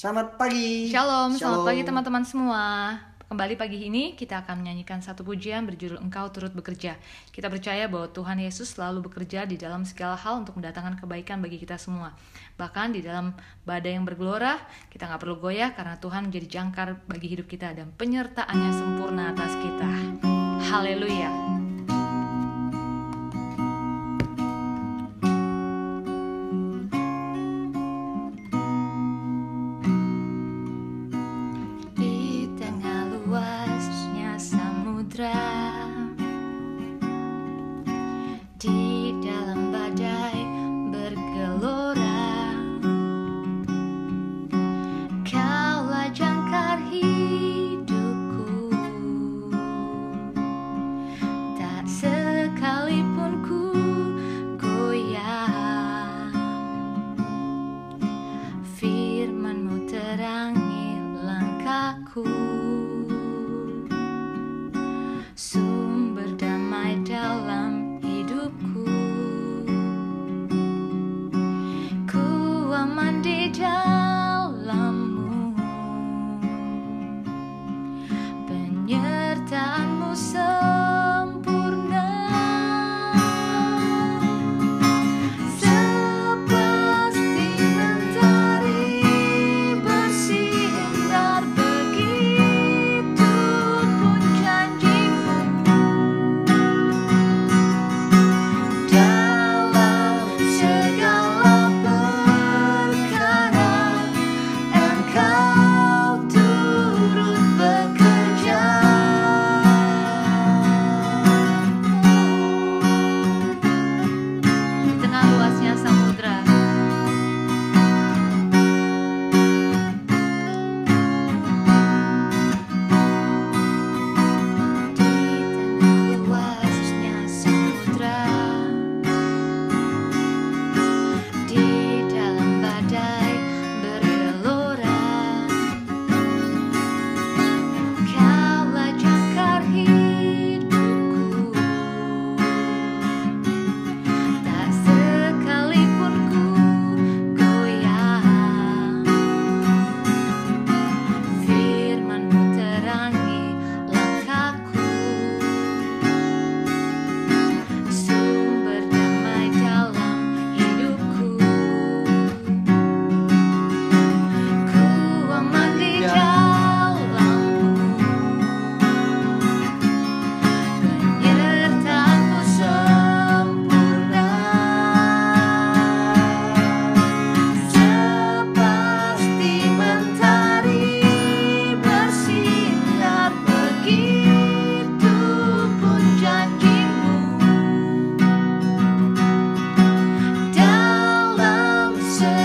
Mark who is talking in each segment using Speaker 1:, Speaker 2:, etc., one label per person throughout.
Speaker 1: Selamat pagi.
Speaker 2: Shalom, selamat
Speaker 1: Shalom.
Speaker 2: pagi teman-teman semua. Kembali pagi ini kita akan menyanyikan satu pujian berjudul Engkau Turut Bekerja. Kita percaya bahwa Tuhan Yesus selalu bekerja di dalam segala hal untuk mendatangkan kebaikan bagi kita semua. Bahkan di dalam badai yang bergelora, kita nggak perlu goyah karena Tuhan menjadi jangkar bagi hidup kita dan penyertaannya sempurna atas kita. Haleluya. So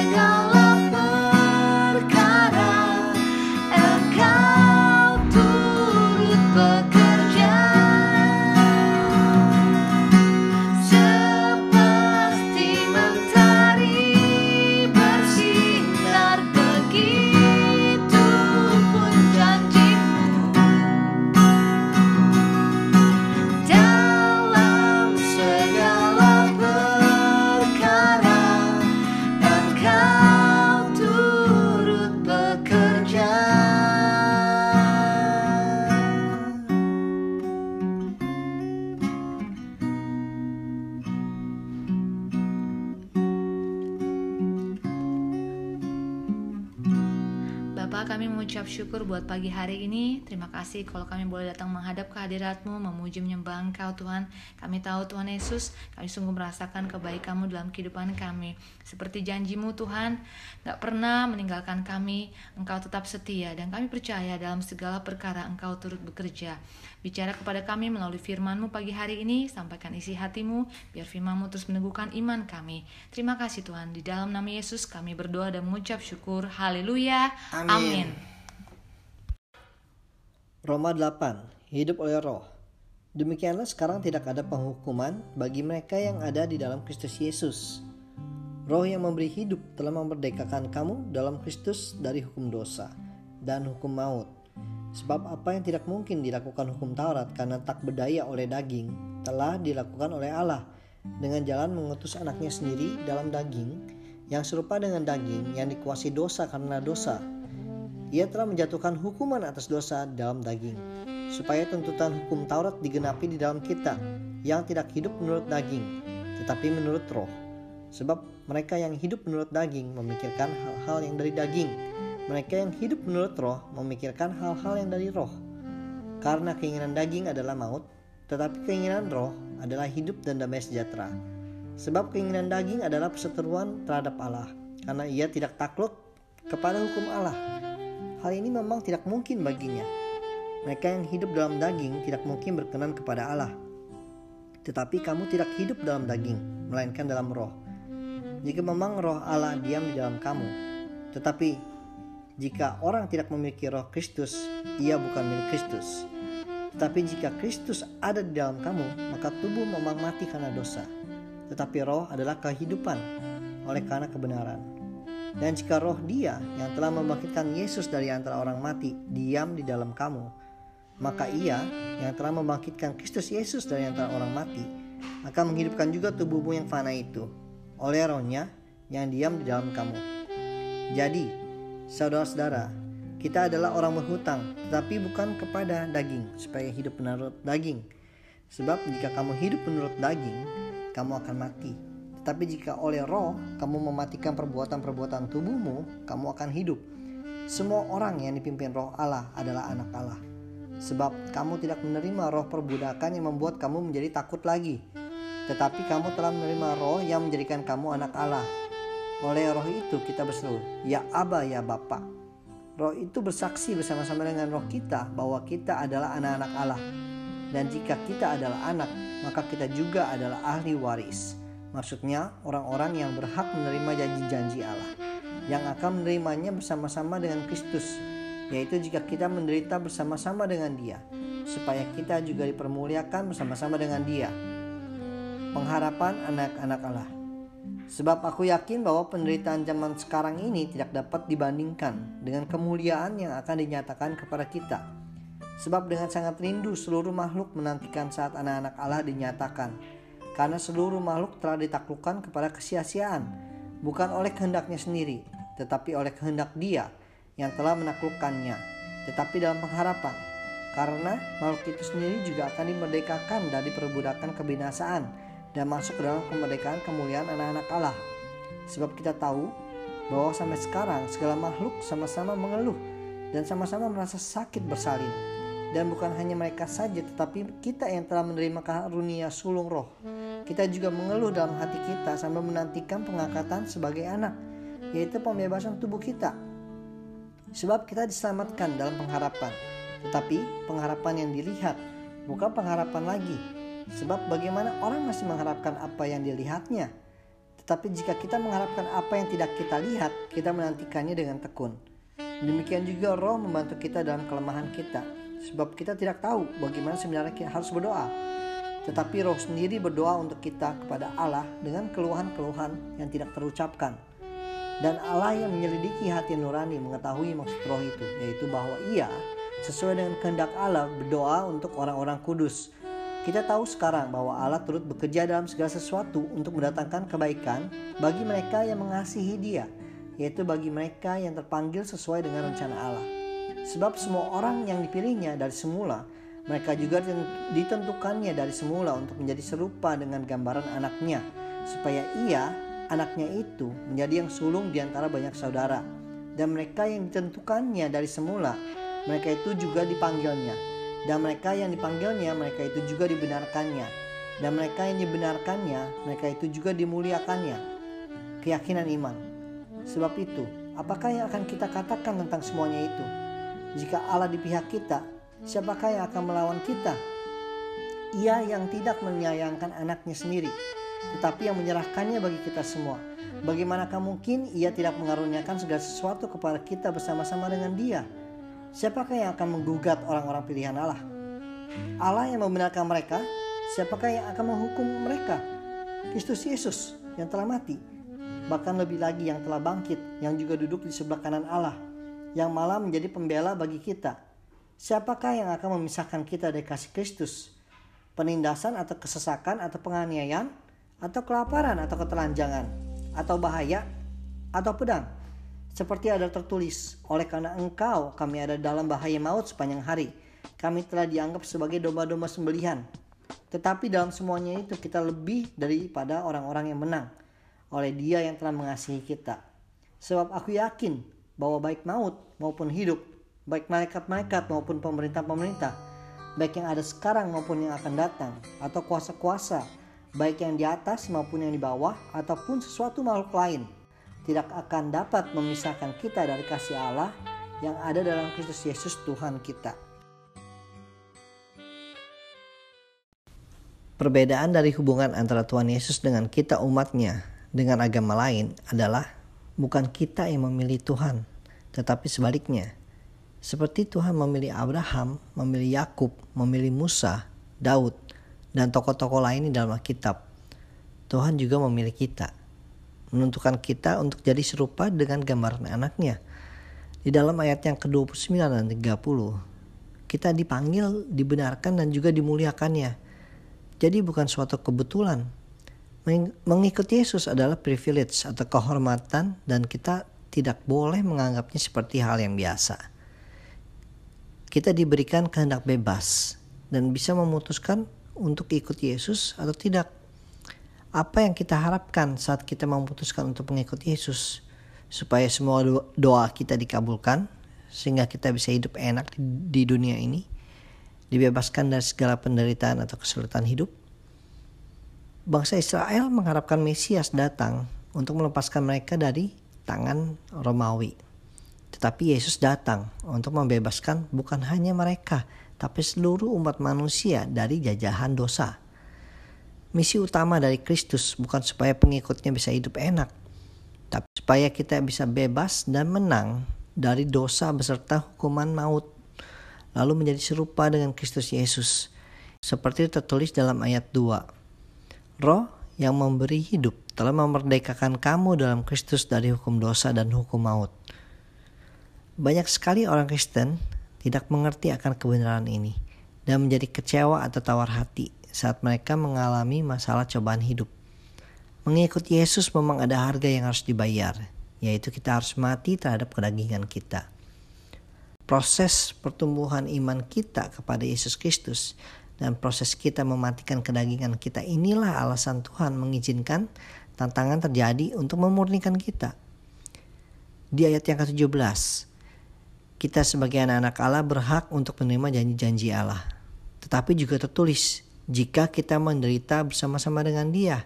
Speaker 2: dalam mengucap syukur buat pagi hari ini. Terima kasih kalau kami boleh datang menghadap kehadiratmu Memuji menyembah Engkau Tuhan. Kami tahu Tuhan Yesus Kami sungguh merasakan kebaikanmu dalam kehidupan kami. Seperti janjimu Tuhan Gak pernah meninggalkan kami. Engkau tetap setia Dan kami percaya dalam segala perkara Engkau turut bekerja. Bicara kepada kami melalui firmanmu pagi hari ini Sampaikan isi hatimu Biar firmanmu terus meneguhkan iman kami. Terima kasih Tuhan. Di dalam nama Yesus kami berdoa dan mengucap syukur. Haleluya.
Speaker 1: Amin.
Speaker 2: Amin.
Speaker 1: Roma 8. Hidup oleh roh. Demikianlah sekarang tidak ada penghukuman bagi mereka yang ada di dalam Kristus Yesus. Roh yang memberi hidup telah memerdekakan kamu dalam Kristus dari hukum dosa dan hukum maut. Sebab apa yang tidak mungkin dilakukan hukum Taurat karena tak berdaya oleh daging, telah dilakukan oleh Allah dengan jalan mengutus anaknya sendiri dalam daging yang serupa dengan daging yang dikuasai dosa karena dosa ia telah menjatuhkan hukuman atas dosa dalam daging, supaya tuntutan hukum Taurat digenapi di dalam kita, yang tidak hidup menurut daging, tetapi menurut roh. Sebab mereka yang hidup menurut daging memikirkan hal-hal yang dari daging, mereka yang hidup menurut roh memikirkan hal-hal yang dari roh. Karena keinginan daging adalah maut, tetapi keinginan roh adalah hidup dan damai sejahtera. Sebab keinginan daging adalah perseteruan terhadap Allah, karena ia tidak takluk kepada hukum Allah Hal ini memang tidak mungkin baginya. Mereka yang hidup dalam daging tidak mungkin berkenan kepada Allah. Tetapi kamu tidak hidup dalam daging, melainkan dalam roh. Jika memang roh Allah diam di dalam kamu, tetapi jika orang tidak memiliki roh Kristus, ia bukan milik Kristus. Tetapi jika Kristus ada di dalam kamu, maka tubuh memang mati karena dosa. Tetapi roh adalah kehidupan oleh karena kebenaran. Dan jika roh dia yang telah membangkitkan Yesus dari antara orang mati diam di dalam kamu, maka ia yang telah membangkitkan Kristus Yesus dari antara orang mati akan menghidupkan juga tubuhmu yang fana itu oleh rohnya yang diam di dalam kamu. Jadi, saudara-saudara, kita adalah orang berhutang, tetapi bukan kepada daging, supaya hidup menurut daging. Sebab jika kamu hidup menurut daging, kamu akan mati. Tapi jika oleh roh kamu mematikan perbuatan-perbuatan tubuhmu, kamu akan hidup. Semua orang yang dipimpin roh Allah adalah anak Allah. Sebab kamu tidak menerima roh perbudakan yang membuat kamu menjadi takut lagi. Tetapi kamu telah menerima roh yang menjadikan kamu anak Allah. Oleh roh itu kita berseru, Ya Aba ya Bapa. Roh itu bersaksi bersama-sama dengan roh kita bahwa kita adalah anak-anak Allah. Dan jika kita adalah anak, maka kita juga adalah ahli waris. Maksudnya orang-orang yang berhak menerima janji-janji Allah yang akan menerimanya bersama-sama dengan Kristus yaitu jika kita menderita bersama-sama dengan dia supaya kita juga dipermuliakan bersama-sama dengan dia. Pengharapan anak-anak Allah. Sebab aku yakin bahwa penderitaan zaman sekarang ini tidak dapat dibandingkan dengan kemuliaan yang akan dinyatakan kepada kita. Sebab dengan sangat rindu seluruh makhluk menantikan saat anak-anak Allah dinyatakan karena seluruh makhluk telah ditaklukkan kepada kesia-siaan, bukan oleh kehendaknya sendiri, tetapi oleh kehendak Dia yang telah menaklukkannya, tetapi dalam pengharapan, karena makhluk itu sendiri juga akan dimerdekakan dari perbudakan kebinasaan dan masuk ke dalam kemerdekaan kemuliaan anak-anak Allah. Sebab kita tahu bahwa sampai sekarang segala makhluk sama-sama mengeluh dan sama-sama merasa sakit bersalin. Dan bukan hanya mereka saja tetapi kita yang telah menerima karunia sulung roh kita juga mengeluh dalam hati kita sambil menantikan pengangkatan sebagai anak yaitu pembebasan tubuh kita. Sebab kita diselamatkan dalam pengharapan. Tetapi pengharapan yang dilihat bukan pengharapan lagi. Sebab bagaimana orang masih mengharapkan apa yang dilihatnya? Tetapi jika kita mengharapkan apa yang tidak kita lihat kita menantikannya dengan tekun. Demikian juga roh membantu kita dalam kelemahan kita. Sebab kita tidak tahu bagaimana sebenarnya kita harus berdoa. Tetapi roh sendiri berdoa untuk kita kepada Allah dengan keluhan-keluhan yang tidak terucapkan. Dan Allah yang menyelidiki hati nurani mengetahui maksud roh itu, yaitu bahwa ia sesuai dengan kehendak Allah berdoa untuk orang-orang kudus. Kita tahu sekarang bahwa Allah turut bekerja dalam segala sesuatu untuk mendatangkan kebaikan bagi mereka yang mengasihi Dia, yaitu bagi mereka yang terpanggil sesuai dengan rencana Allah. Sebab semua orang yang dipilihnya dari semula, mereka juga ditentukannya dari semula untuk menjadi serupa dengan gambaran anaknya, supaya ia, anaknya itu, menjadi yang sulung di antara banyak saudara. Dan mereka yang ditentukannya dari semula, mereka itu juga dipanggilnya. Dan mereka yang dipanggilnya, mereka itu juga dibenarkannya. Dan mereka yang dibenarkannya, mereka itu juga dimuliakannya. Keyakinan iman. Sebab itu, apakah yang akan kita katakan tentang semuanya itu? Jika Allah di pihak kita, siapakah yang akan melawan kita? Ia yang tidak menyayangkan anaknya sendiri, tetapi yang menyerahkannya bagi kita semua. Bagaimanakah mungkin ia tidak mengaruniakan segala sesuatu kepada kita bersama-sama dengan dia? Siapakah yang akan menggugat orang-orang pilihan Allah? Allah yang membenarkan mereka, siapakah yang akan menghukum mereka? Kristus Yesus yang telah mati, bahkan lebih lagi yang telah bangkit, yang juga duduk di sebelah kanan Allah yang malah menjadi pembela bagi kita. Siapakah yang akan memisahkan kita dari kasih Kristus? Penindasan atau kesesakan atau penganiayaan atau kelaparan atau ketelanjangan atau bahaya atau pedang. Seperti ada tertulis, oleh karena engkau kami ada dalam bahaya maut sepanjang hari. Kami telah dianggap sebagai domba-domba sembelihan. Tetapi dalam semuanya itu kita lebih daripada orang-orang yang menang oleh dia yang telah mengasihi kita. Sebab aku yakin bahwa baik maut maupun hidup, baik malaikat-malaikat maupun pemerintah-pemerintah, baik yang ada sekarang maupun yang akan datang, atau kuasa-kuasa, baik yang di atas maupun yang di bawah, ataupun sesuatu makhluk lain, tidak akan dapat memisahkan kita dari kasih Allah yang ada dalam Kristus Yesus Tuhan kita. Perbedaan dari hubungan antara Tuhan Yesus dengan kita umatnya dengan agama lain adalah bukan kita yang memilih Tuhan, tetapi sebaliknya. Seperti Tuhan memilih Abraham, memilih Yakub, memilih Musa, Daud, dan tokoh-tokoh lain di dalam Alkitab. Tuhan juga memilih kita menentukan kita untuk jadi serupa dengan gambaran anaknya. Di dalam ayat yang ke-29 dan 30, kita dipanggil, dibenarkan dan juga dimuliakannya. Jadi bukan suatu kebetulan. Mengikuti Yesus adalah privilege atau kehormatan dan kita tidak boleh menganggapnya seperti hal yang biasa. Kita diberikan kehendak bebas dan bisa memutuskan untuk ikut Yesus atau tidak. Apa yang kita harapkan saat kita memutuskan untuk mengikuti Yesus? Supaya semua doa kita dikabulkan sehingga kita bisa hidup enak di dunia ini dibebaskan dari segala penderitaan atau kesulitan hidup. Bangsa Israel mengharapkan Mesias datang untuk melepaskan mereka dari tangan Romawi tetapi Yesus datang untuk membebaskan bukan hanya mereka tapi seluruh umat manusia dari jajahan dosa Misi utama dari Kristus bukan supaya pengikutnya bisa hidup enak, tapi supaya kita bisa bebas dan menang dari dosa beserta hukuman maut, lalu menjadi serupa dengan Kristus Yesus. Seperti tertulis dalam ayat 2. Roh yang memberi hidup telah memerdekakan kamu dalam Kristus dari hukum dosa dan hukum maut. Banyak sekali orang Kristen tidak mengerti akan kebenaran ini dan menjadi kecewa atau tawar hati saat mereka mengalami masalah cobaan hidup. Mengikuti Yesus memang ada harga yang harus dibayar, yaitu kita harus mati terhadap kedagingan kita. Proses pertumbuhan iman kita kepada Yesus Kristus dan proses kita mematikan kedagingan kita inilah alasan Tuhan mengizinkan tantangan terjadi untuk memurnikan kita. Di ayat yang ke-17, kita sebagai anak-anak Allah berhak untuk menerima janji-janji Allah. Tetapi juga tertulis, jika kita menderita bersama-sama dengan Dia.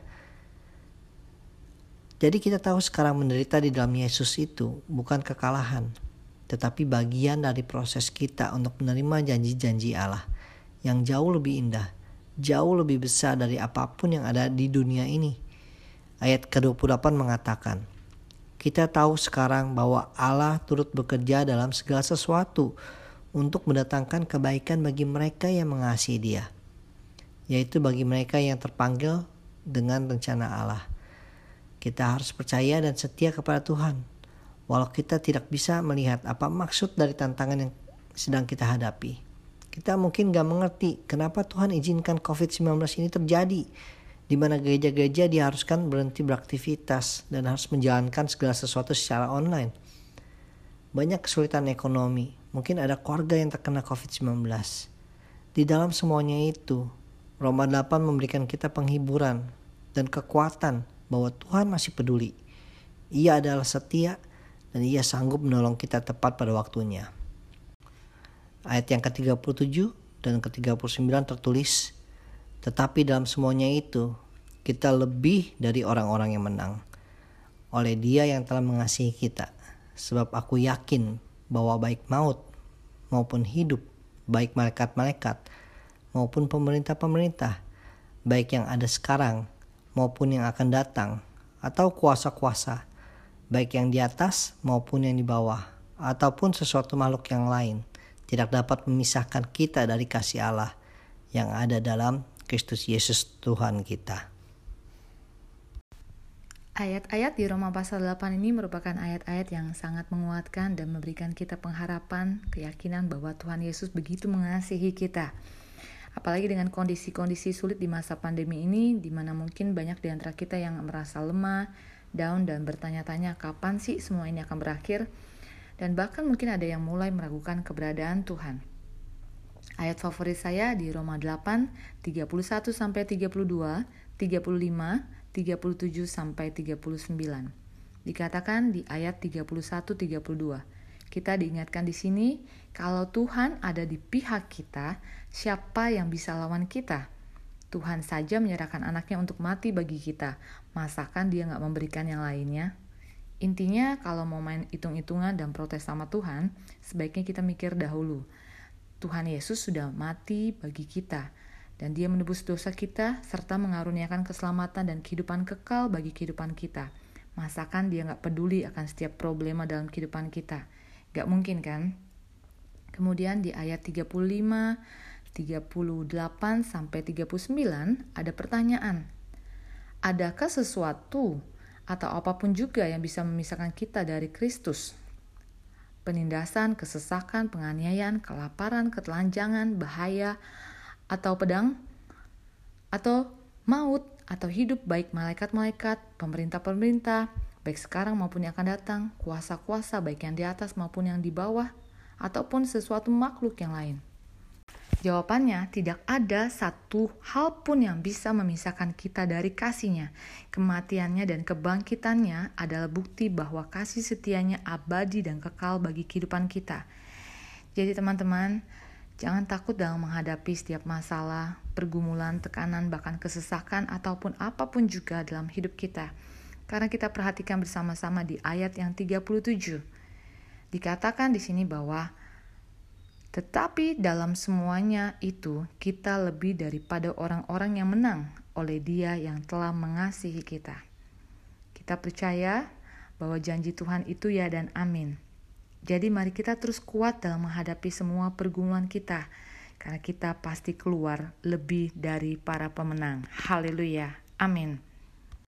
Speaker 1: Jadi kita tahu sekarang menderita di dalam Yesus itu bukan kekalahan, tetapi bagian dari proses kita untuk menerima janji-janji Allah yang jauh lebih indah, jauh lebih besar dari apa pun yang ada di dunia ini. Ayat ke-28 mengatakan, kita tahu sekarang bahwa Allah turut bekerja dalam segala sesuatu untuk mendatangkan kebaikan bagi mereka yang mengasihi Dia yaitu bagi mereka yang terpanggil dengan rencana Allah. Kita harus percaya dan setia kepada Tuhan, walau kita tidak bisa melihat apa maksud dari tantangan yang sedang kita hadapi. Kita mungkin gak mengerti kenapa Tuhan izinkan COVID-19 ini terjadi, di mana gereja-gereja diharuskan berhenti beraktivitas dan harus menjalankan segala sesuatu secara online. Banyak kesulitan ekonomi, mungkin ada keluarga yang terkena COVID-19. Di dalam semuanya itu, Roma 8 memberikan kita penghiburan dan kekuatan bahwa Tuhan masih peduli. Ia adalah setia dan ia sanggup menolong kita tepat pada waktunya. Ayat yang ke-37 dan ke-39 tertulis, Tetapi dalam semuanya itu, kita lebih dari orang-orang yang menang. Oleh dia yang telah mengasihi kita. Sebab aku yakin bahwa baik maut maupun hidup, baik malaikat-malaikat, maupun pemerintah-pemerintah, baik yang ada sekarang maupun yang akan datang, atau kuasa-kuasa, baik yang di atas maupun yang di bawah, ataupun sesuatu makhluk yang lain, tidak dapat memisahkan kita dari kasih Allah yang ada dalam Kristus Yesus Tuhan kita.
Speaker 2: Ayat-ayat di Roma pasal 8 ini merupakan ayat-ayat yang sangat menguatkan dan memberikan kita pengharapan, keyakinan bahwa Tuhan Yesus begitu mengasihi kita Apalagi dengan kondisi-kondisi sulit di masa pandemi ini, di mana mungkin banyak di antara kita yang merasa lemah, down dan bertanya-tanya kapan sih semua ini akan berakhir. Dan bahkan mungkin ada yang mulai meragukan keberadaan Tuhan. Ayat favorit saya di Roma 8, 31 sampai 32, 35, 37 sampai 39. Dikatakan di ayat 31-32. Kita diingatkan di sini, kalau Tuhan ada di pihak kita, siapa yang bisa lawan kita? Tuhan saja menyerahkan anaknya untuk mati bagi kita. Masakan dia nggak memberikan yang lainnya? Intinya kalau mau main hitung-hitungan dan protes sama Tuhan, sebaiknya kita mikir dahulu. Tuhan Yesus sudah mati bagi kita dan dia menebus dosa kita serta mengaruniakan keselamatan dan kehidupan kekal bagi kehidupan kita. Masakan dia nggak peduli akan setiap problema dalam kehidupan kita? Gak mungkin kan? Kemudian di ayat 35, 38 sampai 39 ada pertanyaan. Adakah sesuatu atau apa pun juga yang bisa memisahkan kita dari Kristus? Penindasan, kesesakan, penganiayaan, kelaparan, ketelanjangan, bahaya, atau pedang, atau maut, atau hidup baik malaikat-malaikat, pemerintah-pemerintah, baik sekarang maupun yang akan datang, kuasa-kuasa baik yang di atas maupun yang di bawah, ataupun sesuatu makhluk yang lain. Jawabannya, tidak ada satu hal pun yang bisa memisahkan kita dari kasihnya. Kematiannya dan kebangkitannya adalah bukti bahwa kasih setianya abadi dan kekal bagi kehidupan kita. Jadi teman-teman, jangan takut dalam menghadapi setiap masalah, pergumulan, tekanan, bahkan kesesakan ataupun apa pun juga dalam hidup kita. Karena kita perhatikan bersama-sama di ayat yang 37. Dikatakan di sini bahwa tetapi dalam semuanya itu, kita lebih daripada orang-orang yang menang oleh Dia yang telah mengasihi kita. Kita percaya bahwa janji Tuhan itu ya dan amin. Jadi, mari kita terus kuat dalam menghadapi semua pergumulan kita, karena kita pasti keluar lebih dari para pemenang. Haleluya! Amin.